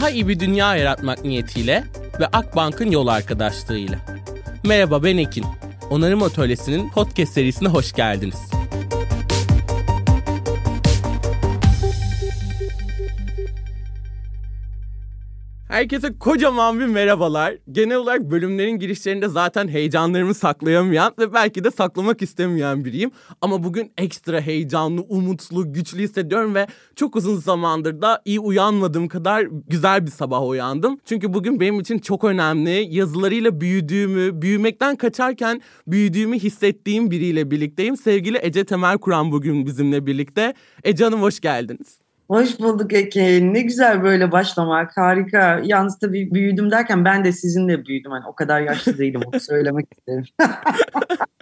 Daha iyi bir dünya yaratmak niyetiyle ve Akbank'ın yol arkadaşlığıyla. Merhaba ben Ekin. Onarım Atölyesi'nin podcast serisine hoş geldiniz. Herkese kocaman bir merhabalar. Genel olarak bölümlerin girişlerinde zaten heyecanlarımı saklayamayan ve belki de saklamak istemeyen biriyim. Ama bugün ekstra heyecanlı, umutlu, güçlü hissediyorum ve çok uzun zamandır da iyi uyanmadığım kadar güzel bir sabah uyandım. Çünkü bugün benim için çok önemli. Yazılarıyla büyüdüğümü, büyümekten kaçarken büyüdüğümü hissettiğim biriyle birlikteyim. Sevgili Ece Temel Kur'an bugün bizimle birlikte. Ece Hanım hoş geldiniz. Hoş bulduk Eke. Ne güzel böyle başlamak. Harika. Yalnız tabii büyüdüm derken ben de sizinle büyüdüm. Hani o kadar yaşlı değilim onu söylemek isterim.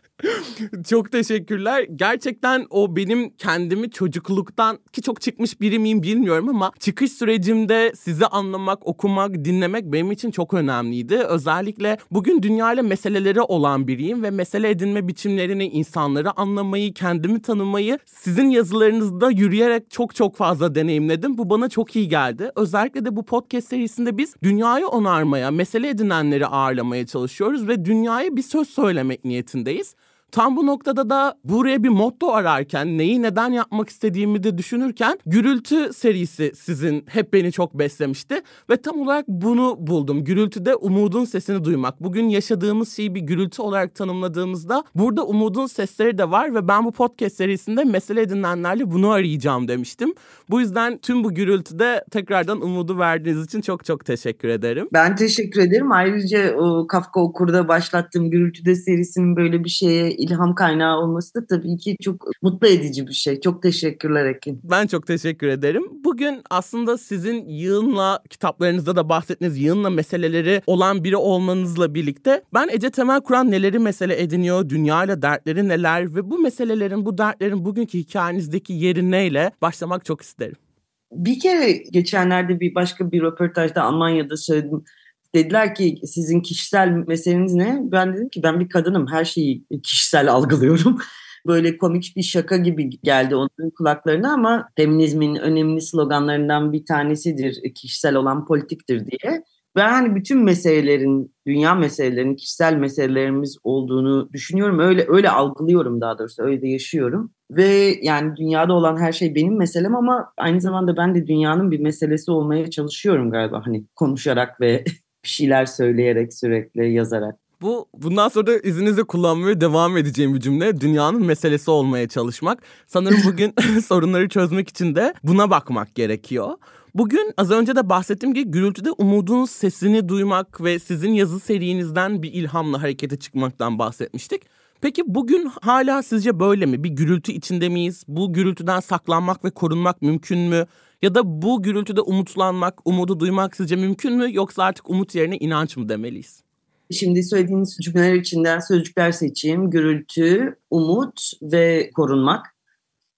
çok teşekkürler. Gerçekten o benim kendimi çocukluktan ki çok çıkmış biri miyim bilmiyorum ama çıkış sürecimde sizi anlamak, okumak, dinlemek benim için çok önemliydi. Özellikle bugün dünyayla meseleleri olan biriyim ve mesele edinme biçimlerini, insanları anlamayı, kendimi tanımayı sizin yazılarınızda yürüyerek çok çok fazla deneyimledim. Bu bana çok iyi geldi. Özellikle de bu podcast serisinde biz dünyayı onarmaya, mesele edinenleri ağırlamaya çalışıyoruz ve dünyaya bir söz söylemek niyetindeyiz. Tam bu noktada da buraya bir motto ararken neyi neden yapmak istediğimi de düşünürken Gürültü serisi sizin hep beni çok beslemişti ve tam olarak bunu buldum. Gürültüde umudun sesini duymak. Bugün yaşadığımız şeyi bir gürültü olarak tanımladığımızda burada umudun sesleri de var ve ben bu podcast serisinde mesele edinenlerle bunu arayacağım demiştim. Bu yüzden tüm bu gürültüde tekrardan umudu verdiğiniz için çok çok teşekkür ederim. Ben teşekkür ederim. Ayrıca o Kafka Okur'da başlattığım Gürültüde serisinin böyle bir şeye ilham kaynağı olması da tabii ki çok mutlu edici bir şey. Çok teşekkürler Ekin. Ben çok teşekkür ederim. Bugün aslında sizin yığınla kitaplarınızda da bahsettiğiniz yığınla meseleleri olan biri olmanızla birlikte ben Ece Temel Kur'an neleri mesele ediniyor, dünyayla dertleri neler ve bu meselelerin, bu dertlerin bugünkü hikayenizdeki yeri neyle başlamak çok isterim. Bir kere geçenlerde bir başka bir röportajda Almanya'da söyledim dediler ki sizin kişisel meseleniz ne? Ben dedim ki ben bir kadınım her şeyi kişisel algılıyorum. Böyle komik bir şaka gibi geldi onların kulaklarına ama feminizmin önemli sloganlarından bir tanesidir kişisel olan politiktir diye. Ben hani bütün meselelerin, dünya meselelerinin kişisel meselelerimiz olduğunu düşünüyorum. Öyle öyle algılıyorum daha doğrusu, öyle de yaşıyorum. Ve yani dünyada olan her şey benim meselem ama aynı zamanda ben de dünyanın bir meselesi olmaya çalışıyorum galiba. Hani konuşarak ve bir şeyler söyleyerek sürekli yazarak. Bu bundan sonra da izninizle kullanmaya devam edeceğim bir cümle. Dünyanın meselesi olmaya çalışmak. Sanırım bugün sorunları çözmek için de buna bakmak gerekiyor. Bugün az önce de bahsettiğim gibi gürültüde umudun sesini duymak ve sizin yazı serinizden bir ilhamla harekete çıkmaktan bahsetmiştik. Peki bugün hala sizce böyle mi? Bir gürültü içinde miyiz? Bu gürültüden saklanmak ve korunmak mümkün mü? Ya da bu gürültüde umutlanmak, umudu duymak sizce mümkün mü? Yoksa artık umut yerine inanç mı demeliyiz? Şimdi söylediğiniz cümleler içinden sözcükler seçeyim. Gürültü, umut ve korunmak.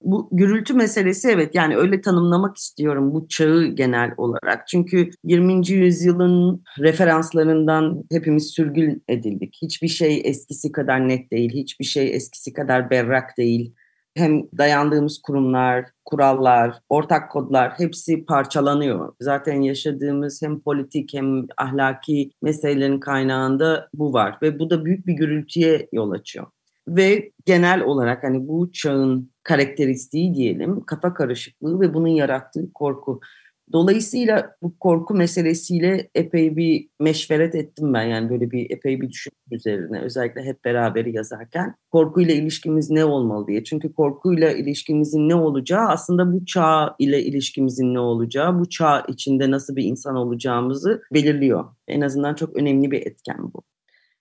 Bu gürültü meselesi evet yani öyle tanımlamak istiyorum bu çağı genel olarak. Çünkü 20. yüzyılın referanslarından hepimiz sürgün edildik. Hiçbir şey eskisi kadar net değil, hiçbir şey eskisi kadar berrak değil hem dayandığımız kurumlar, kurallar, ortak kodlar hepsi parçalanıyor. Zaten yaşadığımız hem politik hem ahlaki meselelerin kaynağında bu var ve bu da büyük bir gürültüye yol açıyor. Ve genel olarak hani bu çağın karakteristiği diyelim kafa karışıklığı ve bunun yarattığı korku. Dolayısıyla bu korku meselesiyle epey bir meşveret ettim ben yani böyle bir epey bir düşünme üzerine özellikle hep beraber yazarken korkuyla ilişkimiz ne olmalı diye. Çünkü korkuyla ilişkimizin ne olacağı aslında bu çağ ile ilişkimizin ne olacağı, bu çağ içinde nasıl bir insan olacağımızı belirliyor. En azından çok önemli bir etken bu.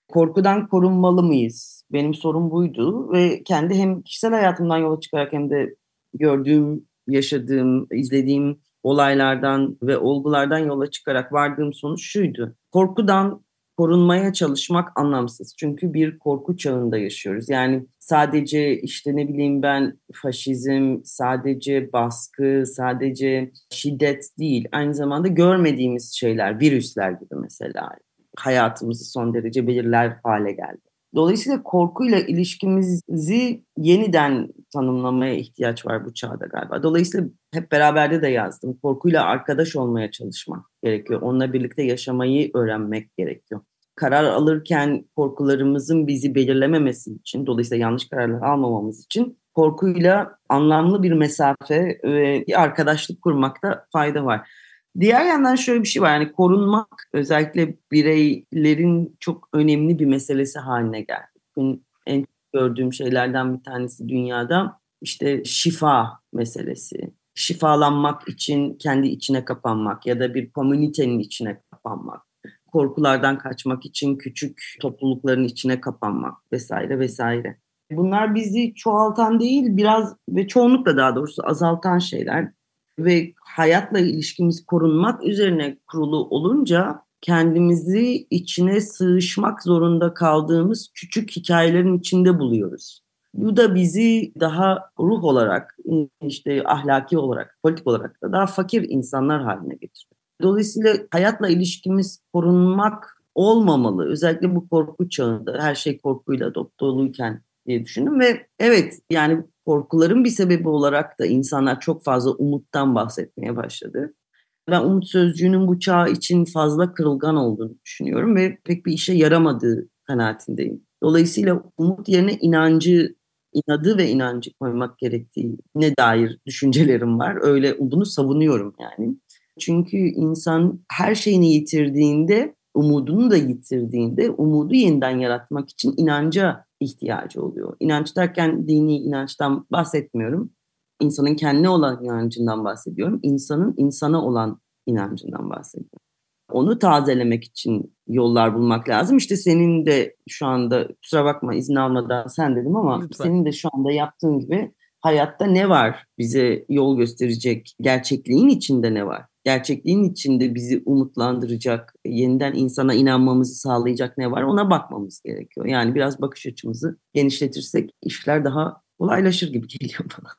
Korkudan korunmalı mıyız? Benim sorum buydu ve kendi hem kişisel hayatımdan yola çıkarak hem de gördüğüm, yaşadığım, izlediğim olaylardan ve olgulardan yola çıkarak vardığım sonuç şuydu. Korkudan korunmaya çalışmak anlamsız. Çünkü bir korku çağında yaşıyoruz. Yani sadece işte ne bileyim ben faşizm, sadece baskı, sadece şiddet değil. Aynı zamanda görmediğimiz şeyler, virüsler gibi mesela hayatımızı son derece belirler hale geldi. Dolayısıyla korkuyla ilişkimizi yeniden tanımlamaya ihtiyaç var bu çağda galiba. Dolayısıyla hep beraber de yazdım. Korkuyla arkadaş olmaya çalışmak gerekiyor. Onunla birlikte yaşamayı öğrenmek gerekiyor. Karar alırken korkularımızın bizi belirlememesi için, dolayısıyla yanlış kararlar almamamız için korkuyla anlamlı bir mesafe ve bir arkadaşlık kurmakta fayda var. Diğer yandan şöyle bir şey var yani korunmak özellikle bireylerin çok önemli bir meselesi haline geldi. Bugün en gördüğüm şeylerden bir tanesi dünyada işte şifa meselesi. Şifalanmak için kendi içine kapanmak ya da bir komünitenin içine kapanmak. Korkulardan kaçmak için küçük toplulukların içine kapanmak vesaire vesaire. Bunlar bizi çoğaltan değil biraz ve çoğunlukla daha doğrusu azaltan şeyler ve hayatla ilişkimiz korunmak üzerine kurulu olunca kendimizi içine sığışmak zorunda kaldığımız küçük hikayelerin içinde buluyoruz. Bu da bizi daha ruh olarak, işte ahlaki olarak, politik olarak da daha fakir insanlar haline getiriyor. Dolayısıyla hayatla ilişkimiz korunmak olmamalı. Özellikle bu korku çağında her şey korkuyla doluyken diye düşündüm ve evet yani korkuların bir sebebi olarak da insanlar çok fazla umuttan bahsetmeye başladı. Ben umut sözcüğünün bu çağ için fazla kırılgan olduğunu düşünüyorum ve pek bir işe yaramadığı kanaatindeyim. Dolayısıyla umut yerine inancı, inadı ve inancı koymak gerektiğine dair düşüncelerim var. Öyle bunu savunuyorum yani. Çünkü insan her şeyini yitirdiğinde, umudunu da yitirdiğinde umudu yeniden yaratmak için inanca ihtiyacı oluyor. İnanç derken dini inançtan bahsetmiyorum. İnsanın kendine olan inancından bahsediyorum. İnsanın insana olan inancından bahsediyorum. Onu tazelemek için yollar bulmak lazım. İşte senin de şu anda kusura bakma izin almadan sen dedim ama Lütfen. senin de şu anda yaptığın gibi hayatta ne var bize yol gösterecek gerçekliğin içinde ne var? Gerçekliğin içinde bizi umutlandıracak, yeniden insana inanmamızı sağlayacak ne var ona bakmamız gerekiyor. Yani biraz bakış açımızı genişletirsek işler daha kolaylaşır gibi geliyor bana.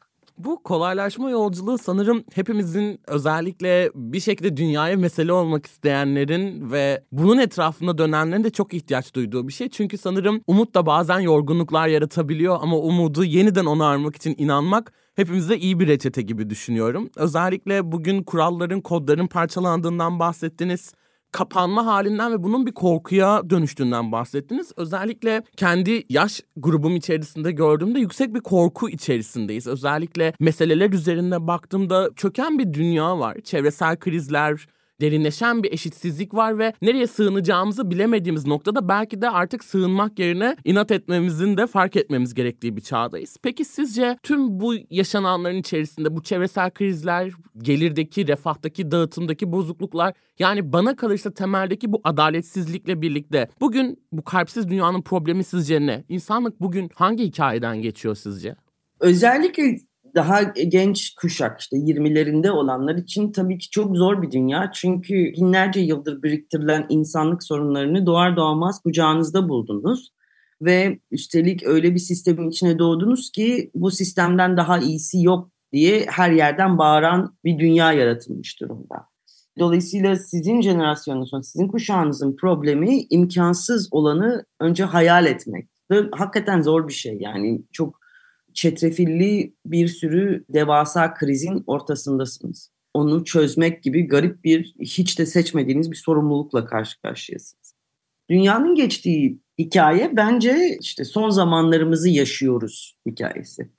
Bu kolaylaşma yolculuğu sanırım hepimizin özellikle bir şekilde dünyaya mesele olmak isteyenlerin ve bunun etrafında dönenlerin de çok ihtiyaç duyduğu bir şey. Çünkü sanırım umut da bazen yorgunluklar yaratabiliyor ama umudu yeniden onarmak için inanmak hepimize iyi bir reçete gibi düşünüyorum. Özellikle bugün kuralların, kodların parçalandığından bahsettiniz kapanma halinden ve bunun bir korkuya dönüştüğünden bahsettiniz. Özellikle kendi yaş grubum içerisinde gördüğümde yüksek bir korku içerisindeyiz. Özellikle meseleler üzerinde baktığımda çöken bir dünya var. Çevresel krizler, derinleşen bir eşitsizlik var ve nereye sığınacağımızı bilemediğimiz noktada belki de artık sığınmak yerine inat etmemizin de fark etmemiz gerektiği bir çağdayız. Peki sizce tüm bu yaşananların içerisinde bu çevresel krizler, gelirdeki, refahtaki, dağıtımdaki bozukluklar yani bana kalırsa temeldeki bu adaletsizlikle birlikte bugün bu kalpsiz dünyanın problemi sizce ne? İnsanlık bugün hangi hikayeden geçiyor sizce? Özellikle daha genç kuşak işte 20'lerinde olanlar için tabii ki çok zor bir dünya. Çünkü binlerce yıldır biriktirilen insanlık sorunlarını doğar doğmaz kucağınızda buldunuz. Ve üstelik öyle bir sistemin içine doğdunuz ki bu sistemden daha iyisi yok diye her yerden bağıran bir dünya yaratılmış durumda. Dolayısıyla sizin jenerasyonunuzun, sizin kuşağınızın problemi imkansız olanı önce hayal etmek. Ve hakikaten zor bir şey yani çok çetrefilli bir sürü devasa krizin ortasındasınız. Onu çözmek gibi garip bir, hiç de seçmediğiniz bir sorumlulukla karşı karşıyasınız. Dünyanın geçtiği hikaye bence işte son zamanlarımızı yaşıyoruz hikayesi.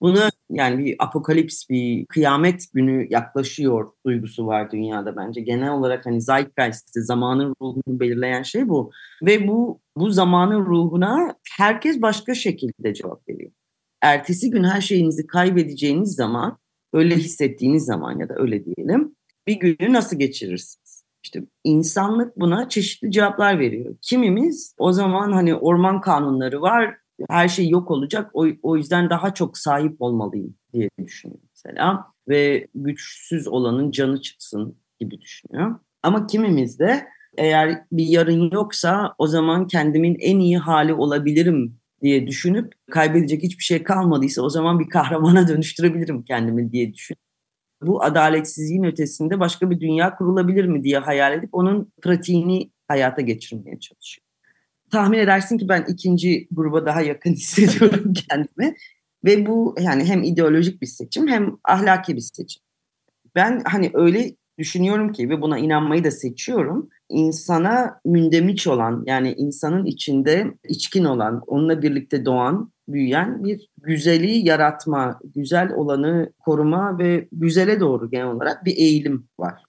Bunu yani bir apokalips, bir kıyamet günü yaklaşıyor duygusu var dünyada bence. Genel olarak hani zeitgeist'i, zamanın ruhunu belirleyen şey bu. Ve bu bu zamanın ruhuna herkes başka şekilde cevap veriyor ertesi gün her şeyinizi kaybedeceğiniz zaman, öyle hissettiğiniz zaman ya da öyle diyelim, bir günü nasıl geçirirsiniz? İşte insanlık buna çeşitli cevaplar veriyor. Kimimiz o zaman hani orman kanunları var, her şey yok olacak, o, o yüzden daha çok sahip olmalıyım diye düşünüyor mesela. Ve güçsüz olanın canı çıksın gibi düşünüyor. Ama kimimiz de eğer bir yarın yoksa o zaman kendimin en iyi hali olabilirim diye düşünüp kaybedecek hiçbir şey kalmadıysa o zaman bir kahramana dönüştürebilirim kendimi diye düşün. Bu adaletsizliğin ötesinde başka bir dünya kurulabilir mi diye hayal edip onun pratiğini hayata geçirmeye çalışıyor. tahmin edersin ki ben ikinci gruba daha yakın hissediyorum kendimi. Ve bu yani hem ideolojik bir seçim hem ahlaki bir seçim. Ben hani öyle düşünüyorum ki ve buna inanmayı da seçiyorum. İnsana mündemiç olan yani insanın içinde içkin olan, onunla birlikte doğan, büyüyen bir güzeli yaratma, güzel olanı koruma ve güzele doğru genel olarak bir eğilim var.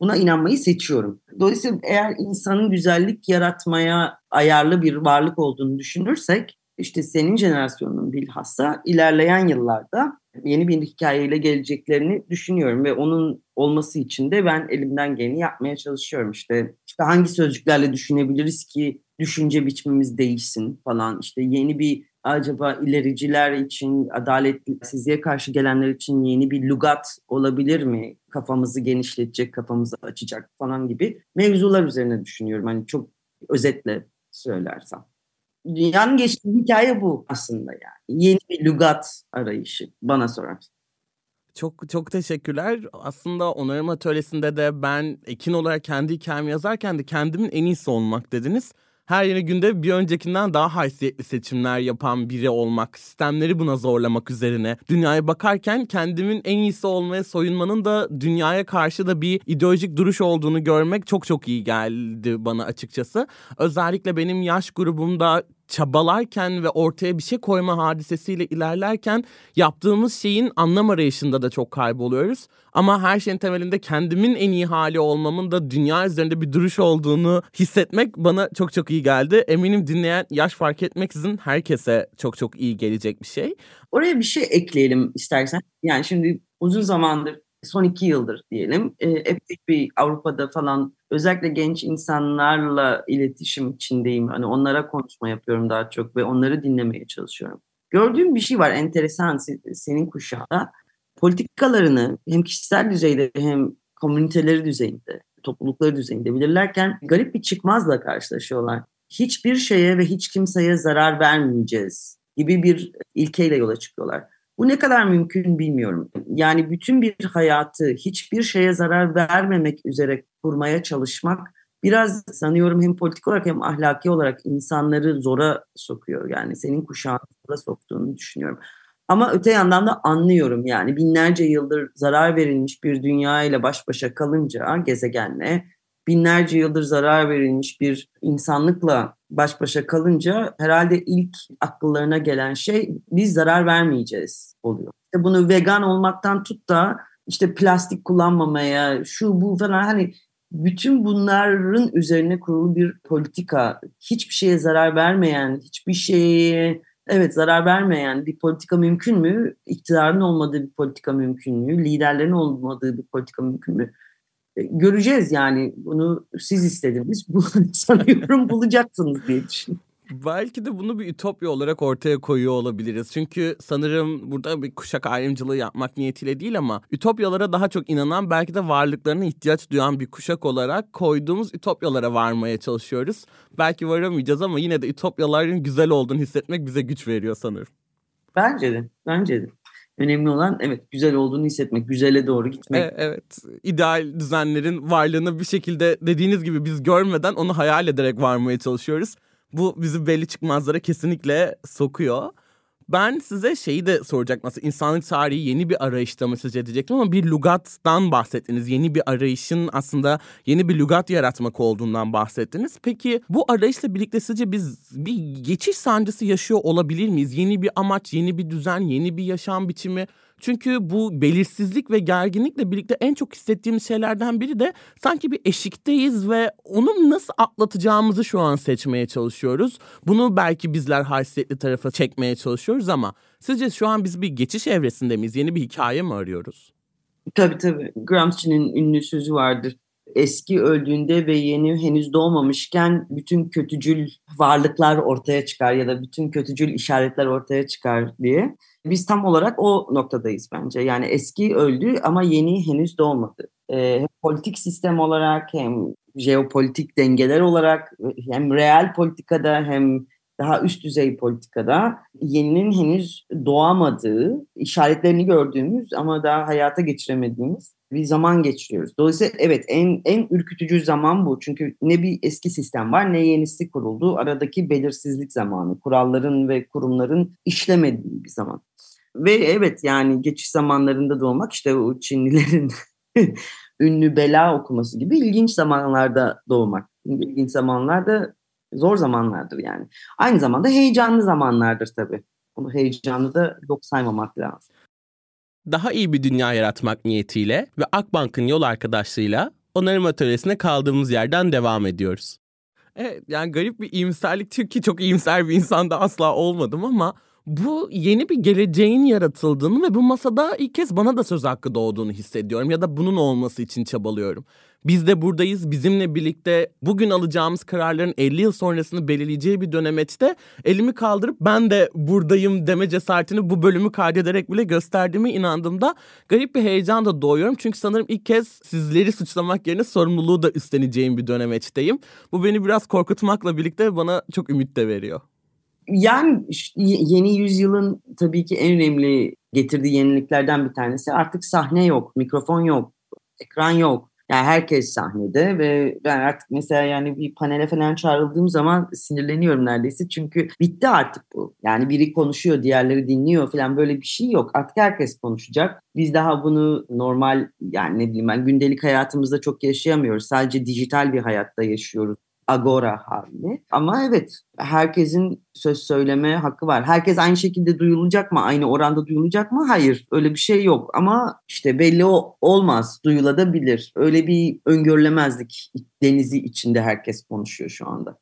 Buna inanmayı seçiyorum. Dolayısıyla eğer insanın güzellik yaratmaya ayarlı bir varlık olduğunu düşünürsek işte senin jenerasyonun bilhassa ilerleyen yıllarda yeni bir hikayeyle geleceklerini düşünüyorum ve onun olması için de ben elimden geleni yapmaya çalışıyorum. İşte, işte hangi sözcüklerle düşünebiliriz ki düşünce biçimimiz değişsin falan. İşte yeni bir acaba ilericiler için, adaletsizliğe karşı gelenler için yeni bir lugat olabilir mi? Kafamızı genişletecek, kafamızı açacak falan gibi mevzular üzerine düşünüyorum. Hani çok özetle söylersem. Dünyanın geçtiği hikaye bu aslında yani. Yeni bir lugat arayışı bana sorarsan. Çok çok teşekkürler. Aslında onarım atölyesinde de ben Ekin olarak kendi hikayemi yazarken de kendimin en iyisi olmak dediniz her yeni günde bir öncekinden daha haysiyetli seçimler yapan biri olmak, sistemleri buna zorlamak üzerine dünyaya bakarken kendimin en iyisi olmaya soyunmanın da dünyaya karşı da bir ideolojik duruş olduğunu görmek çok çok iyi geldi bana açıkçası. Özellikle benim yaş grubumda çabalarken ve ortaya bir şey koyma hadisesiyle ilerlerken yaptığımız şeyin anlam arayışında da çok kayboluyoruz. Ama her şeyin temelinde kendimin en iyi hali olmamın da dünya üzerinde bir duruş olduğunu hissetmek bana çok çok iyi geldi. Eminim dinleyen yaş fark etmeksizin herkese çok çok iyi gelecek bir şey. Oraya bir şey ekleyelim istersen. Yani şimdi uzun zamandır son iki yıldır diyelim e, epey bir Avrupa'da falan özellikle genç insanlarla iletişim içindeyim. Hani onlara konuşma yapıyorum daha çok ve onları dinlemeye çalışıyorum. Gördüğüm bir şey var enteresan senin kuşağında. Politikalarını hem kişisel düzeyde hem komüniteleri düzeyinde, toplulukları düzeyinde bilirlerken garip bir çıkmazla karşılaşıyorlar. Hiçbir şeye ve hiç kimseye zarar vermeyeceğiz gibi bir ilkeyle yola çıkıyorlar. Bu ne kadar mümkün bilmiyorum. Yani bütün bir hayatı hiçbir şeye zarar vermemek üzere kurmaya çalışmak biraz sanıyorum hem politik olarak hem ahlaki olarak insanları zora sokuyor. Yani senin kuşağını zora soktuğunu düşünüyorum. Ama öte yandan da anlıyorum yani binlerce yıldır zarar verilmiş bir dünya ile baş başa kalınca gezegenle binlerce yıldır zarar verilmiş bir insanlıkla baş başa kalınca herhalde ilk akıllarına gelen şey biz zarar vermeyeceğiz oluyor. İşte bunu vegan olmaktan tut da işte plastik kullanmamaya şu bu falan hani bütün bunların üzerine kurulu bir politika hiçbir şeye zarar vermeyen hiçbir şeye evet zarar vermeyen bir politika mümkün mü? İktidarın olmadığı bir politika mümkün mü? Liderlerin olmadığı bir politika mümkün mü? E, göreceğiz yani bunu siz istediniz. Bu sanıyorum bulacaksınız diye düşünüyorum. Belki de bunu bir ütopya olarak ortaya koyuyor olabiliriz. Çünkü sanırım burada bir kuşak ayrımcılığı yapmak niyetiyle değil ama ütopyalara daha çok inanan belki de varlıklarına ihtiyaç duyan bir kuşak olarak koyduğumuz ütopyalara varmaya çalışıyoruz. Belki varamayacağız ama yine de ütopyaların güzel olduğunu hissetmek bize güç veriyor sanırım. Bence de, bence de. Önemli olan evet güzel olduğunu hissetmek, güzele doğru gitmek. E, evet, ideal düzenlerin varlığını bir şekilde dediğiniz gibi biz görmeden onu hayal ederek varmaya çalışıyoruz. Bu bizi belli çıkmazlara kesinlikle sokuyor. Ben size şeyi de soracak nasıl insanlık tarihi yeni bir arayışta mı sizce diyecektim ama bir lugattan bahsettiniz. Yeni bir arayışın aslında yeni bir lugat yaratmak olduğundan bahsettiniz. Peki bu arayışla birlikte sizce biz bir geçiş sancısı yaşıyor olabilir miyiz? Yeni bir amaç, yeni bir düzen, yeni bir yaşam biçimi çünkü bu belirsizlik ve gerginlikle birlikte en çok hissettiğimiz şeylerden biri de sanki bir eşikteyiz ve onu nasıl atlatacağımızı şu an seçmeye çalışıyoruz. Bunu belki bizler haysiyetli tarafa çekmeye çalışıyoruz ama sizce şu an biz bir geçiş evresinde miyiz? Yeni bir hikaye mi arıyoruz? Tabii tabii. Gramsci'nin ünlü sözü vardır eski öldüğünde ve yeni henüz doğmamışken bütün kötücül varlıklar ortaya çıkar ya da bütün kötücül işaretler ortaya çıkar diye. Biz tam olarak o noktadayız bence. Yani eski öldü ama yeni henüz doğmadı. Hem politik sistem olarak hem jeopolitik dengeler olarak hem real politikada hem daha üst düzey politikada yeninin henüz doğamadığı, işaretlerini gördüğümüz ama daha hayata geçiremediğimiz bir zaman geçiriyoruz. Dolayısıyla evet en en ürkütücü zaman bu. Çünkü ne bir eski sistem var ne yenisi kuruldu. Aradaki belirsizlik zamanı, kuralların ve kurumların işlemediği bir zaman. Ve evet yani geçiş zamanlarında doğmak işte o Çinlilerin ünlü bela okuması gibi ilginç zamanlarda doğmak. İlginç zamanlarda zor zamanlardır yani. Aynı zamanda heyecanlı zamanlardır tabii. Bunu heyecanlı da yok saymamak lazım. Daha iyi bir dünya yaratmak niyetiyle ve Akbank'ın yol arkadaşlığıyla onarım atölyesine kaldığımız yerden devam ediyoruz. Evet yani garip bir iyimserlik çünkü çok iyimser bir insanda asla olmadım ama bu yeni bir geleceğin yaratıldığını ve bu masada ilk kez bana da söz hakkı doğduğunu hissediyorum ya da bunun olması için çabalıyorum. Biz de buradayız. Bizimle birlikte bugün alacağımız kararların 50 yıl sonrasını belirleyeceği bir dönemeçte elimi kaldırıp ben de buradayım deme cesaretini bu bölümü kaydederek bile gösterdiğime inandığımda garip bir heyecan da doğuyorum. Çünkü sanırım ilk kez sizleri suçlamak yerine sorumluluğu da üstleneceğim bir dönemeçteyim. Bu beni biraz korkutmakla birlikte bana çok ümit de veriyor. Yani yeni yüzyılın tabii ki en önemli getirdiği yeniliklerden bir tanesi artık sahne yok, mikrofon yok, ekran yok. Yani herkes sahnede ve ben artık mesela yani bir panele falan çağrıldığım zaman sinirleniyorum neredeyse. Çünkü bitti artık bu. Yani biri konuşuyor, diğerleri dinliyor falan böyle bir şey yok. Artık herkes konuşacak. Biz daha bunu normal yani ne bileyim ben gündelik hayatımızda çok yaşayamıyoruz. Sadece dijital bir hayatta yaşıyoruz agora hali. Ama evet herkesin söz söyleme hakkı var. Herkes aynı şekilde duyulacak mı? Aynı oranda duyulacak mı? Hayır. Öyle bir şey yok. Ama işte belli o olmaz. Duyulabilir. Öyle bir öngörülemezlik denizi içinde herkes konuşuyor şu anda.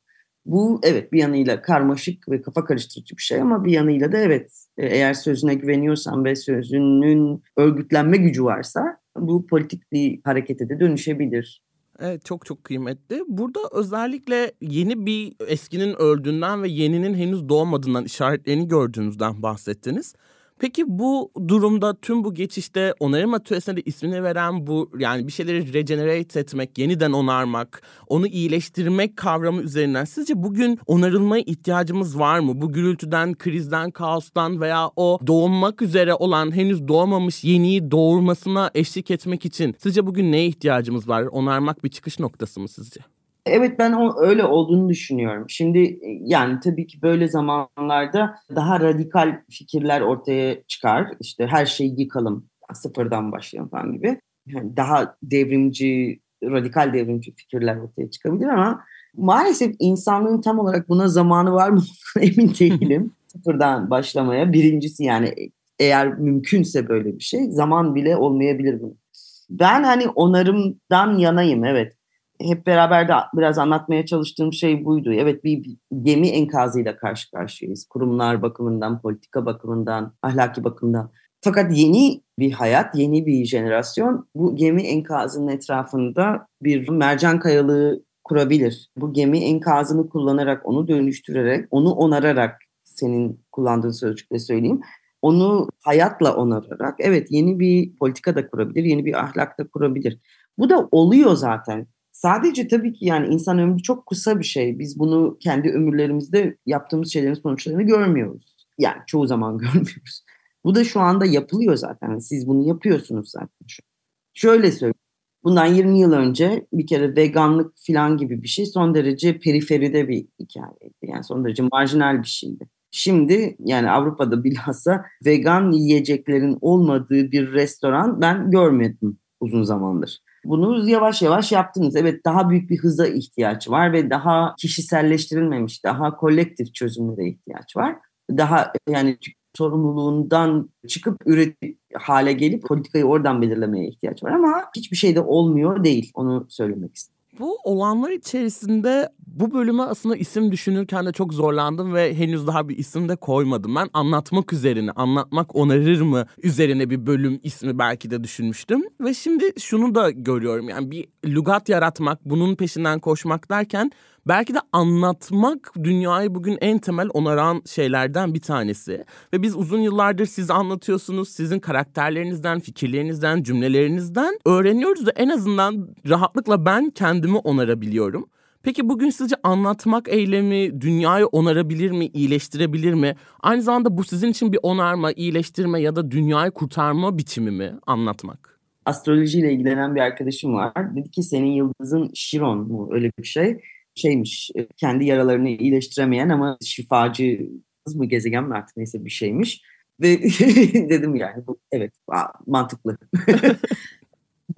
Bu evet bir yanıyla karmaşık ve kafa karıştırıcı bir şey ama bir yanıyla da evet e, eğer sözüne güveniyorsan ve sözünün örgütlenme gücü varsa bu politik bir harekete de dönüşebilir. Evet çok çok kıymetli. Burada özellikle yeni bir eskinin öldüğünden ve yeninin henüz doğmadığından işaretlerini gördüğünüzden bahsettiniz. Peki bu durumda tüm bu geçişte onarım atölyesine de ismini veren bu yani bir şeyleri regenerate etmek, yeniden onarmak, onu iyileştirmek kavramı üzerinden sizce bugün onarılmaya ihtiyacımız var mı? Bu gürültüden, krizden, kaostan veya o doğmak üzere olan henüz doğmamış yeniyi doğurmasına eşlik etmek için sizce bugün neye ihtiyacımız var? Onarmak bir çıkış noktası mı sizce? Evet ben o, öyle olduğunu düşünüyorum. Şimdi e, yani tabii ki böyle zamanlarda daha radikal fikirler ortaya çıkar. İşte her şeyi yıkalım, sıfırdan başlayalım falan gibi. Yani daha devrimci, radikal devrimci fikirler ortaya çıkabilir ama maalesef insanlığın tam olarak buna zamanı var mı emin değilim. sıfırdan başlamaya. Birincisi yani eğer mümkünse böyle bir şey zaman bile olmayabilir bu. Ben hani onarımdan yanayım evet hep beraber de biraz anlatmaya çalıştığım şey buydu. Evet bir, gemi enkazıyla karşı karşıyayız. Kurumlar bakımından, politika bakımından, ahlaki bakımdan. Fakat yeni bir hayat, yeni bir jenerasyon bu gemi enkazının etrafında bir mercan kayalığı kurabilir. Bu gemi enkazını kullanarak, onu dönüştürerek, onu onararak senin kullandığın sözcükle söyleyeyim. Onu hayatla onararak evet yeni bir politika da kurabilir, yeni bir ahlak da kurabilir. Bu da oluyor zaten. Sadece tabii ki yani insan ömrü çok kısa bir şey. Biz bunu kendi ömürlerimizde yaptığımız şeylerin sonuçlarını görmüyoruz. Yani çoğu zaman görmüyoruz. Bu da şu anda yapılıyor zaten. Siz bunu yapıyorsunuz zaten. Şöyle söyleyeyim. Bundan 20 yıl önce bir kere veganlık falan gibi bir şey son derece periferide bir hikayeydi. Yani son derece marjinal bir şeydi. Şimdi yani Avrupa'da bilhassa vegan yiyeceklerin olmadığı bir restoran ben görmedim uzun zamandır. Bunu yavaş yavaş yaptınız. Evet daha büyük bir hıza ihtiyaç var ve daha kişiselleştirilmemiş, daha kolektif çözümlere ihtiyaç var. Daha yani sorumluluğundan çıkıp üret hale gelip politikayı oradan belirlemeye ihtiyaç var ama hiçbir şey de olmuyor değil. Onu söylemek istedim. Bu olanlar içerisinde bu bölüme aslında isim düşünürken de çok zorlandım ve henüz daha bir isim de koymadım. Ben anlatmak üzerine, anlatmak onarır mı üzerine bir bölüm ismi belki de düşünmüştüm. Ve şimdi şunu da görüyorum yani bir lugat yaratmak, bunun peşinden koşmak derken Belki de anlatmak dünyayı bugün en temel onaran şeylerden bir tanesi. Ve biz uzun yıllardır siz anlatıyorsunuz. Sizin karakterlerinizden, fikirlerinizden, cümlelerinizden öğreniyoruz da en azından rahatlıkla ben kendimi onarabiliyorum. Peki bugün sizce anlatmak eylemi dünyayı onarabilir mi, iyileştirebilir mi? Aynı zamanda bu sizin için bir onarma, iyileştirme ya da dünyayı kurtarma biçimi mi anlatmak? astrolojiyle ilgilenen bir arkadaşım var. Dedi ki senin yıldızın Şiron mu öyle bir şey. Şeymiş e, kendi yaralarını iyileştiremeyen ama şifacı mı gezegen mi artık neyse bir şeymiş. Ve dedim yani bu evet mantıklı.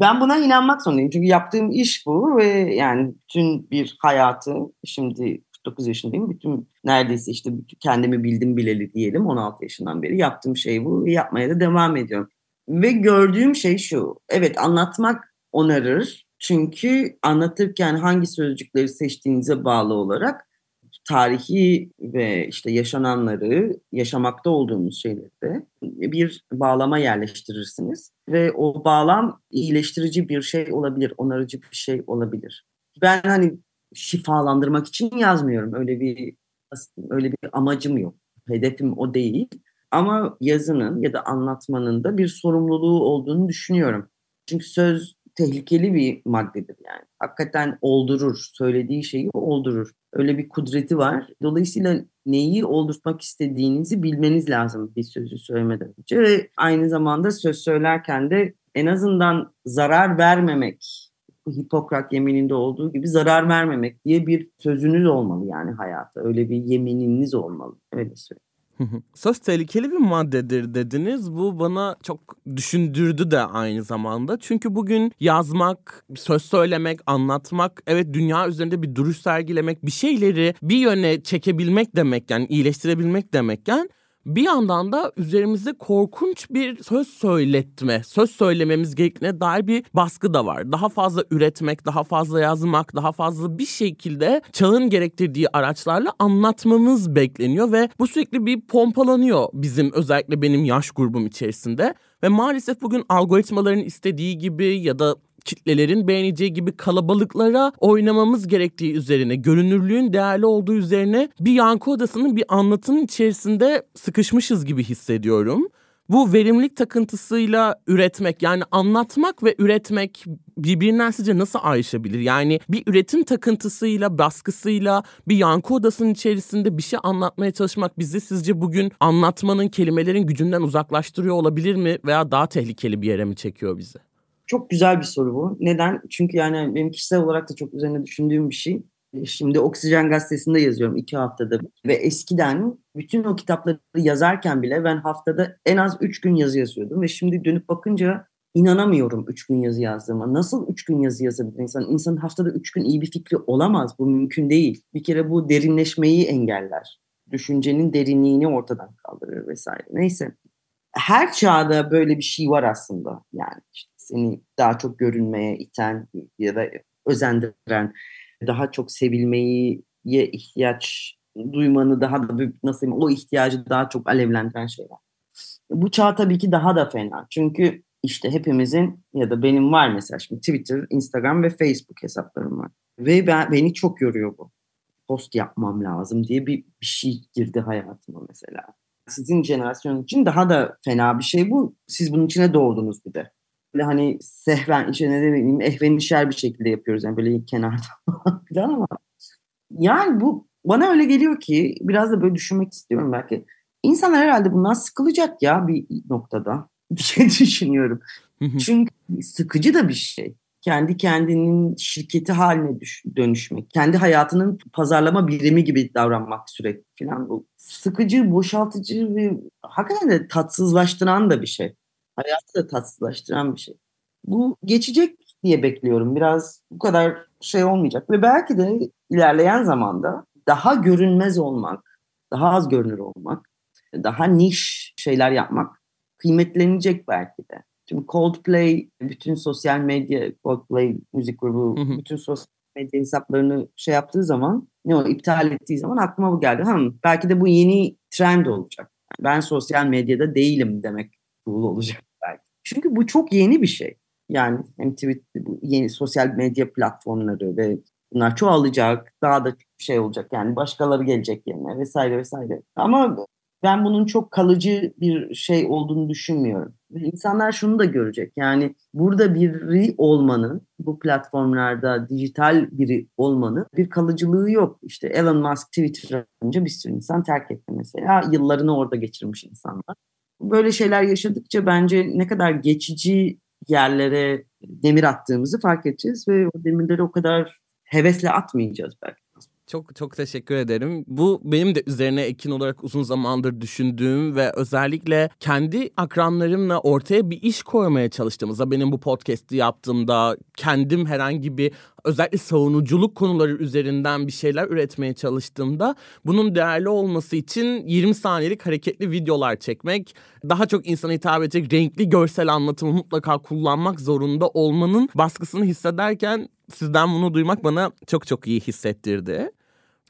ben buna inanmak zorundayım. Çünkü yaptığım iş bu ve yani bütün bir hayatı şimdi 49 yaşındayım. Bütün neredeyse işte kendimi bildim bileli diyelim 16 yaşından beri yaptığım şey bu yapmaya da devam ediyorum. Ve gördüğüm şey şu. Evet anlatmak onarır. Çünkü anlatırken hangi sözcükleri seçtiğinize bağlı olarak tarihi ve işte yaşananları, yaşamakta olduğumuz şeyleri de bir bağlama yerleştirirsiniz. Ve o bağlam iyileştirici bir şey olabilir, onarıcı bir şey olabilir. Ben hani şifalandırmak için yazmıyorum. Öyle bir öyle bir amacım yok. Hedefim o değil. Ama yazının ya da anlatmanın da bir sorumluluğu olduğunu düşünüyorum. Çünkü söz tehlikeli bir maddedir yani. Hakikaten oldurur, söylediği şeyi oldurur. Öyle bir kudreti var. Dolayısıyla neyi oldurtmak istediğinizi bilmeniz lazım bir sözü söylemeden önce. Ve aynı zamanda söz söylerken de en azından zarar vermemek, Hipokrat yemininde olduğu gibi zarar vermemek diye bir sözünüz olmalı yani hayata. Öyle bir yemininiz olmalı. Öyle söyleyeyim. Söz tehlikeli bir maddedir dediniz. Bu bana çok düşündürdü de aynı zamanda. Çünkü bugün yazmak, söz söylemek, anlatmak, evet dünya üzerinde bir duruş sergilemek, bir şeyleri bir yöne çekebilmek demek yani iyileştirebilmek demekken bir yandan da üzerimizde korkunç bir söz söyletme, söz söylememiz gerektiğine dair bir baskı da var. Daha fazla üretmek, daha fazla yazmak, daha fazla bir şekilde çağın gerektirdiği araçlarla anlatmamız bekleniyor ve bu sürekli bir pompalanıyor bizim özellikle benim yaş grubum içerisinde. Ve maalesef bugün algoritmaların istediği gibi ya da kitlelerin beğeneceği gibi kalabalıklara oynamamız gerektiği üzerine, görünürlüğün değerli olduğu üzerine bir yankı odasının bir anlatının içerisinde sıkışmışız gibi hissediyorum. Bu verimlilik takıntısıyla üretmek yani anlatmak ve üretmek birbirinden sizce nasıl ayrışabilir? Yani bir üretim takıntısıyla, baskısıyla bir yankı odasının içerisinde bir şey anlatmaya çalışmak bizi sizce bugün anlatmanın, kelimelerin gücünden uzaklaştırıyor olabilir mi? Veya daha tehlikeli bir yere mi çekiyor bizi? Çok güzel bir soru bu. Neden? Çünkü yani benim kişisel olarak da çok üzerine düşündüğüm bir şey. Şimdi Oksijen Gazetesi'nde yazıyorum iki haftada ve eskiden bütün o kitapları yazarken bile ben haftada en az üç gün yazı yazıyordum ve şimdi dönüp bakınca inanamıyorum üç gün yazı yazdığıma. Nasıl üç gün yazı yazabilir insan? İnsanın haftada üç gün iyi bir fikri olamaz. Bu mümkün değil. Bir kere bu derinleşmeyi engeller. Düşüncenin derinliğini ortadan kaldırır vesaire. Neyse. Her çağda böyle bir şey var aslında. Yani işte seni daha çok görünmeye iten ya da özendiren, daha çok sevilmeyi ihtiyaç duymanı daha da nasıl diyeyim, o ihtiyacı daha çok alevlendiren şeyler. Bu çağ tabii ki daha da fena. Çünkü işte hepimizin ya da benim var mesela şimdi Twitter, Instagram ve Facebook hesaplarım var. Ve ben, beni çok yoruyor bu. Post yapmam lazım diye bir, bir şey girdi hayatıma mesela. Sizin jenerasyon için daha da fena bir şey bu. Siz bunun içine doğdunuz bir de böyle hani sehven işte ne diyeyim ehvenişer bir şekilde yapıyoruz yani böyle kenarda falan ama yani bu bana öyle geliyor ki biraz da böyle düşünmek istiyorum belki. İnsanlar herhalde bundan sıkılacak ya bir noktada diye düşünüyorum. Çünkü sıkıcı da bir şey. Kendi kendinin şirketi haline düş, dönüşmek. Kendi hayatının pazarlama birimi gibi davranmak sürekli falan. Bu sıkıcı, boşaltıcı ve hakikaten de tatsızlaştıran da bir şey hayatı da tatsızlaştıran bir şey. Bu geçecek diye bekliyorum. Biraz bu kadar şey olmayacak ve belki de ilerleyen zamanda daha görünmez olmak, daha az görünür olmak, daha niş şeyler yapmak kıymetlenecek belki de. Şimdi Coldplay bütün sosyal medya, Coldplay müzik grubu bütün sosyal medya hesaplarını şey yaptığı zaman, ne o iptal ettiği zaman aklıma bu geldi. Hem belki de bu yeni trend olacak. Ben sosyal medyada değilim demek cool olacak. Çünkü bu çok yeni bir şey. Yani hem Twitter, yeni sosyal medya platformları ve bunlar çoğalacak, daha da şey olacak yani başkaları gelecek yerine vesaire vesaire. Ama ben bunun çok kalıcı bir şey olduğunu düşünmüyorum. İnsanlar şunu da görecek yani burada biri olmanın, bu platformlarda dijital biri olmanın bir kalıcılığı yok. İşte Elon Musk Twitter'ı önce bir sürü insan terk etti mesela. Yıllarını orada geçirmiş insanlar böyle şeyler yaşadıkça bence ne kadar geçici yerlere demir attığımızı fark edeceğiz ve o demirleri o kadar hevesle atmayacağız belki. Çok çok teşekkür ederim. Bu benim de üzerine ekin olarak uzun zamandır düşündüğüm ve özellikle kendi akranlarımla ortaya bir iş koymaya çalıştığımızda benim bu podcast'i yaptığımda kendim herhangi bir özellikle savunuculuk konuları üzerinden bir şeyler üretmeye çalıştığımda bunun değerli olması için 20 saniyelik hareketli videolar çekmek, daha çok insana hitap edecek renkli görsel anlatımı mutlaka kullanmak zorunda olmanın baskısını hissederken sizden bunu duymak bana çok çok iyi hissettirdi.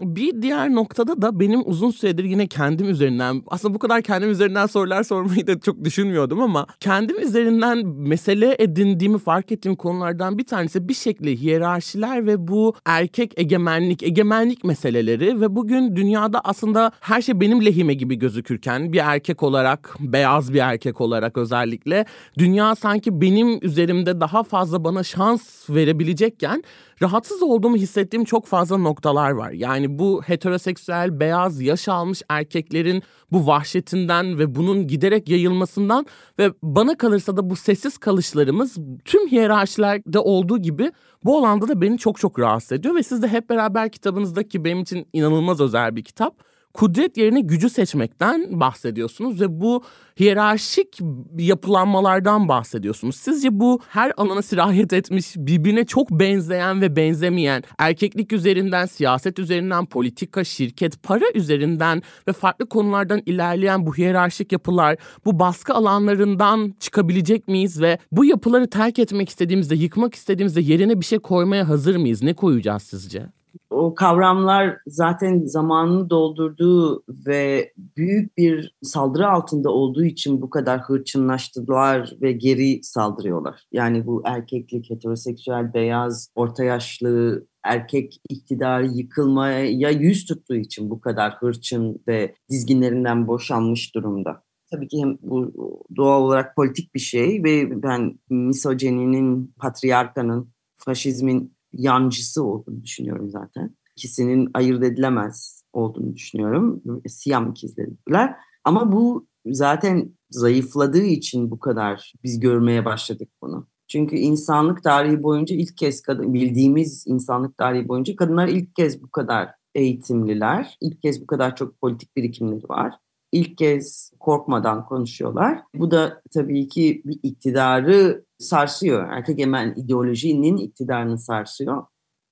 Bir diğer noktada da benim uzun süredir yine kendim üzerinden aslında bu kadar kendim üzerinden sorular sormayı da çok düşünmüyordum ama kendim üzerinden mesele edindiğimi fark ettiğim konulardan bir tanesi bir şekilde hiyerarşiler ve bu erkek egemenlik, egemenlik meseleleri ve bugün dünyada aslında her şey benim lehime gibi gözükürken bir erkek olarak, beyaz bir erkek olarak özellikle dünya sanki benim üzerimde daha fazla bana şans verebilecekken rahatsız olduğumu hissettiğim çok fazla noktalar var. Yani bu heteroseksüel, beyaz, yaş almış erkeklerin bu vahşetinden ve bunun giderek yayılmasından ve bana kalırsa da bu sessiz kalışlarımız tüm hiyerarşilerde olduğu gibi bu alanda da beni çok çok rahatsız ediyor ve siz de hep beraber kitabınızdaki benim için inanılmaz özel bir kitap kudret yerine gücü seçmekten bahsediyorsunuz ve bu hiyerarşik yapılanmalardan bahsediyorsunuz. Sizce bu her alana sirayet etmiş, birbirine çok benzeyen ve benzemeyen, erkeklik üzerinden, siyaset üzerinden, politika, şirket, para üzerinden ve farklı konulardan ilerleyen bu hiyerarşik yapılar, bu baskı alanlarından çıkabilecek miyiz ve bu yapıları terk etmek istediğimizde, yıkmak istediğimizde yerine bir şey koymaya hazır mıyız? Ne koyacağız sizce? O kavramlar zaten zamanını doldurduğu ve büyük bir saldırı altında olduğu için bu kadar hırçınlaştılar ve geri saldırıyorlar. Yani bu erkeklik, heteroseksüel, beyaz, orta yaşlı, erkek iktidarı yıkılmaya yüz tuttuğu için bu kadar hırçın ve dizginlerinden boşanmış durumda. Tabii ki hem bu doğal olarak politik bir şey ve ben misojeninin, patriarkanın, faşizmin yancısı olduğunu düşünüyorum zaten. İkisinin ayırt edilemez olduğunu düşünüyorum. Siyam ikizleriler. Ama bu zaten zayıfladığı için bu kadar biz görmeye başladık bunu. Çünkü insanlık tarihi boyunca ilk kez kadın, bildiğimiz insanlık tarihi boyunca kadınlar ilk kez bu kadar eğitimliler. İlk kez bu kadar çok politik birikimleri var. İlk kez korkmadan konuşuyorlar. Bu da tabii ki bir iktidarı sarsıyor. Erkek egemen ideolojinin iktidarını sarsıyor.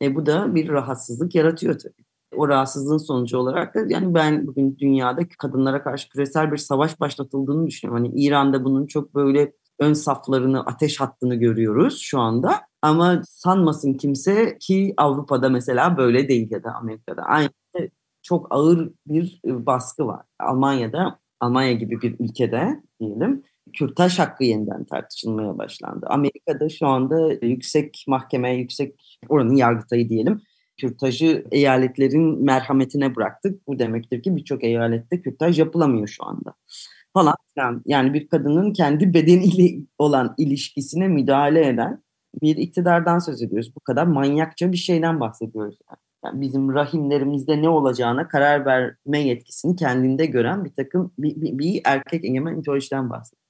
E bu da bir rahatsızlık yaratıyor tabii. O rahatsızlığın sonucu olarak da yani ben bugün dünyada kadınlara karşı küresel bir savaş başlatıldığını düşünüyorum. Hani İran'da bunun çok böyle ön saflarını, ateş hattını görüyoruz şu anda. Ama sanmasın kimse ki Avrupa'da mesela böyle değil ya da Amerika'da. Aynı çok ağır bir baskı var. Almanya'da, Almanya gibi bir ülkede diyelim kürtaj hakkı yeniden tartışılmaya başlandı. Amerika'da şu anda yüksek mahkeme, yüksek oranın yargıtayı diyelim kürtajı eyaletlerin merhametine bıraktık. Bu demektir ki birçok eyalette kürtaj yapılamıyor şu anda falan. Yani bir kadının kendi bedeniyle olan ilişkisine müdahale eden bir iktidardan söz ediyoruz. Bu kadar manyakça bir şeyden bahsediyoruz. Yani. yani bizim rahimlerimizde ne olacağına karar verme yetkisini kendinde gören bir takım bir, bir, bir erkek egemen ideolojiden bahsediyoruz.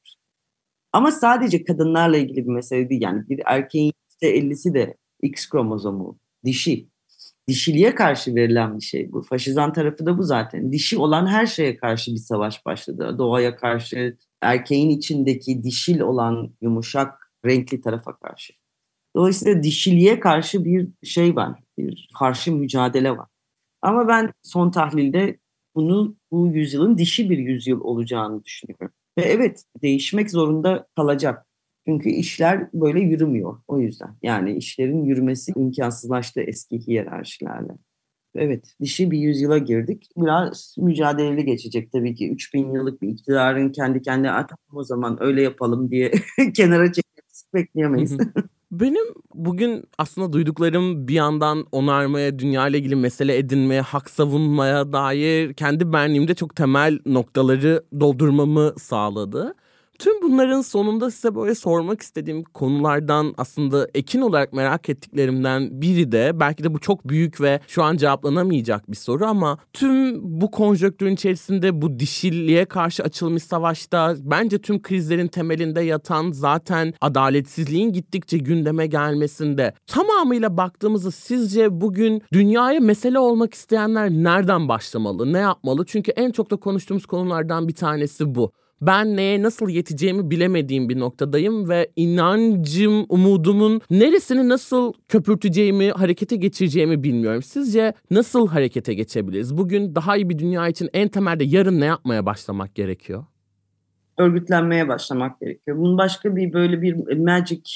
Ama sadece kadınlarla ilgili bir mesele değil. Yani bir erkeğin %50'si de X kromozomu, dişi. Dişiliğe karşı verilen bir şey bu. Faşizan tarafı da bu zaten. Dişi olan her şeye karşı bir savaş başladı. Doğaya karşı, erkeğin içindeki dişil olan yumuşak, renkli tarafa karşı. Dolayısıyla dişiliğe karşı bir şey var, bir karşı mücadele var. Ama ben son tahlilde bunu bu yüzyılın dişi bir yüzyıl olacağını düşünüyorum. Ve evet değişmek zorunda kalacak. Çünkü işler böyle yürümüyor o yüzden. Yani işlerin yürümesi imkansızlaştı eski hiyerarşilerle. Evet, dişi bir yüzyıla girdik. Biraz mücadeleli geçecek tabii ki. 3000 yıllık bir iktidarın kendi kendine o zaman öyle yapalım diye kenara çekmesi bekleyemeyiz. Benim bugün aslında duyduklarım bir yandan onarmaya, dünya ile ilgili mesele edinmeye, hak savunmaya dair kendi benliğimde çok temel noktaları doldurmamı sağladı. Tüm bunların sonunda size böyle sormak istediğim konulardan aslında ekin olarak merak ettiklerimden biri de belki de bu çok büyük ve şu an cevaplanamayacak bir soru ama tüm bu konjöktürün içerisinde bu dişilliğe karşı açılmış savaşta bence tüm krizlerin temelinde yatan zaten adaletsizliğin gittikçe gündeme gelmesinde tamamıyla baktığımızda sizce bugün dünyaya mesele olmak isteyenler nereden başlamalı, ne yapmalı? Çünkü en çok da konuştuğumuz konulardan bir tanesi bu ben neye nasıl yeteceğimi bilemediğim bir noktadayım ve inancım, umudumun neresini nasıl köpürteceğimi, harekete geçireceğimi bilmiyorum. Sizce nasıl harekete geçebiliriz? Bugün daha iyi bir dünya için en temelde yarın ne yapmaya başlamak gerekiyor? Örgütlenmeye başlamak gerekiyor. Bunun başka bir böyle bir magic,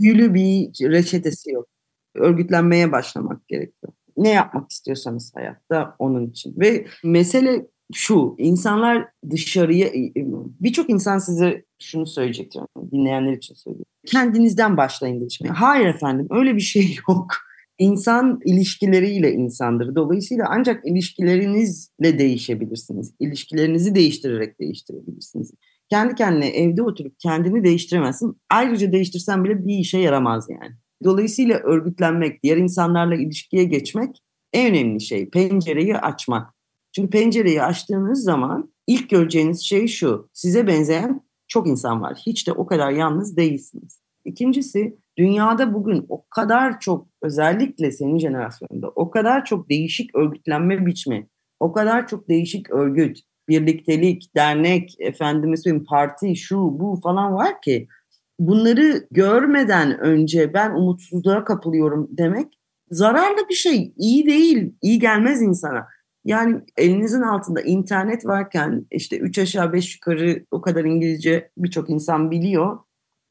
büyülü bir reçetesi yok. Örgütlenmeye başlamak gerekiyor. Ne yapmak istiyorsanız hayatta onun için. Ve mesele şu insanlar dışarıya e, e, birçok insan size şunu söyleyecektir dinleyenler için söylüyorum. Kendinizden başlayın değişmeye. Hayır efendim öyle bir şey yok. İnsan ilişkileriyle insandır. Dolayısıyla ancak ilişkilerinizle değişebilirsiniz. İlişkilerinizi değiştirerek değiştirebilirsiniz. Kendi kendine evde oturup kendini değiştiremezsin. Ayrıca değiştirsen bile bir işe yaramaz yani. Dolayısıyla örgütlenmek, diğer insanlarla ilişkiye geçmek en önemli şey. Pencereyi açmak. Çünkü pencereyi açtığınız zaman ilk göreceğiniz şey şu. Size benzeyen çok insan var. Hiç de o kadar yalnız değilsiniz. İkincisi dünyada bugün o kadar çok özellikle senin jenerasyonunda o kadar çok değişik örgütlenme biçimi, o kadar çok değişik örgüt, birliktelik, dernek, efendime söyleyeyim parti, şu bu falan var ki bunları görmeden önce ben umutsuzluğa kapılıyorum demek zararlı bir şey. iyi değil, iyi gelmez insana. Yani elinizin altında internet varken işte üç aşağı beş yukarı o kadar İngilizce birçok insan biliyor.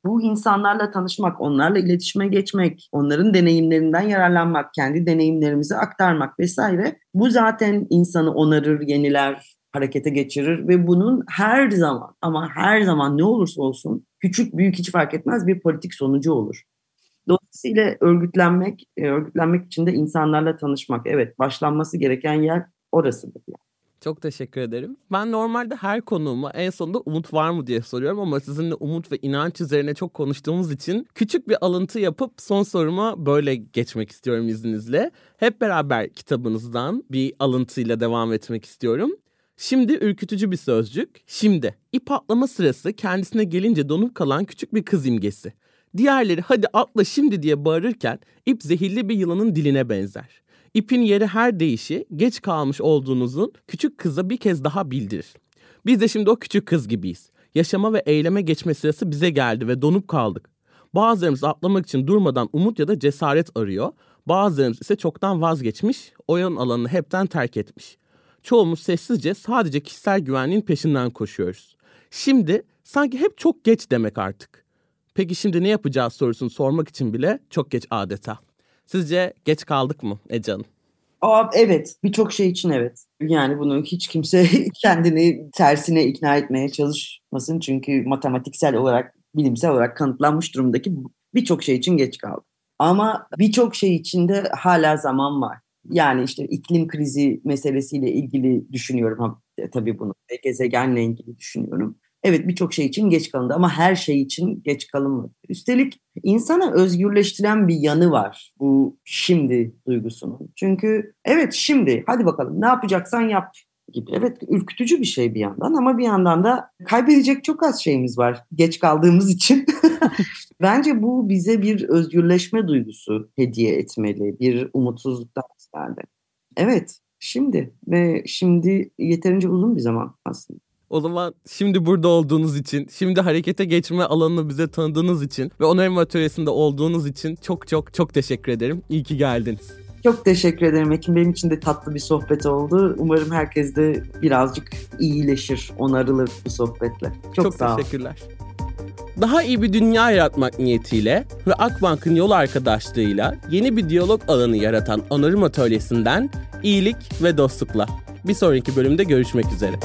Bu insanlarla tanışmak, onlarla iletişime geçmek, onların deneyimlerinden yararlanmak, kendi deneyimlerimizi aktarmak vesaire. Bu zaten insanı onarır, yeniler, harekete geçirir ve bunun her zaman ama her zaman ne olursa olsun küçük büyük hiç fark etmez bir politik sonucu olur. Dolayısıyla örgütlenmek, e, örgütlenmek için de insanlarla tanışmak. Evet, başlanması gereken yer orasıdır yani. Çok teşekkür ederim. Ben normalde her konuğuma en sonunda umut var mı diye soruyorum ama sizinle umut ve inanç üzerine çok konuştuğumuz için küçük bir alıntı yapıp son soruma böyle geçmek istiyorum izninizle. Hep beraber kitabınızdan bir alıntıyla devam etmek istiyorum. Şimdi ürkütücü bir sözcük. Şimdi ip atlama sırası kendisine gelince donup kalan küçük bir kız imgesi. Diğerleri hadi atla şimdi diye bağırırken ip zehirli bir yılanın diline benzer. İpin yeri her değişi geç kalmış olduğunuzun küçük kıza bir kez daha bildirir. Biz de şimdi o küçük kız gibiyiz. Yaşama ve eyleme geçme sırası bize geldi ve donup kaldık. Bazılarımız atlamak için durmadan umut ya da cesaret arıyor. Bazılarımız ise çoktan vazgeçmiş, oyun alanını hepten terk etmiş. Çoğumuz sessizce sadece kişisel güvenliğin peşinden koşuyoruz. Şimdi sanki hep çok geç demek artık. Peki şimdi ne yapacağız sorusunu sormak için bile çok geç adeta. Sizce geç kaldık mı Ece Hanım? Aa, evet birçok şey için evet. Yani bunu hiç kimse kendini tersine ikna etmeye çalışmasın. Çünkü matematiksel olarak, bilimsel olarak kanıtlanmış durumdaki birçok şey için geç kaldı. Ama birçok şey için de hala zaman var. Yani işte iklim krizi meselesiyle ilgili düşünüyorum tabii bunu. Gezegenle ilgili düşünüyorum. Evet birçok şey için geç kalındı ama her şey için geç kalınmadı. Üstelik insana özgürleştiren bir yanı var bu şimdi duygusunun. Çünkü evet şimdi hadi bakalım ne yapacaksan yap gibi. Evet ürkütücü bir şey bir yandan ama bir yandan da kaybedecek çok az şeyimiz var geç kaldığımız için. Bence bu bize bir özgürleşme duygusu hediye etmeli bir umutsuzluktan ziyade. Evet şimdi ve şimdi yeterince uzun bir zaman aslında. O zaman şimdi burada olduğunuz için, şimdi harekete geçme alanını bize tanıdığınız için ve onarım atölyesinde olduğunuz için çok çok çok teşekkür ederim. İyi ki geldiniz. Çok teşekkür ederim Ekim. Benim için de tatlı bir sohbet oldu. Umarım herkes de birazcık iyileşir, onarılır bu sohbetle. Çok, çok sağ teşekkürler. Daha iyi bir dünya yaratmak niyetiyle ve Akbank'ın yol arkadaşlığıyla yeni bir diyalog alanı yaratan Onarım Atölyesi'nden iyilik ve dostlukla. Bir sonraki bölümde görüşmek üzere.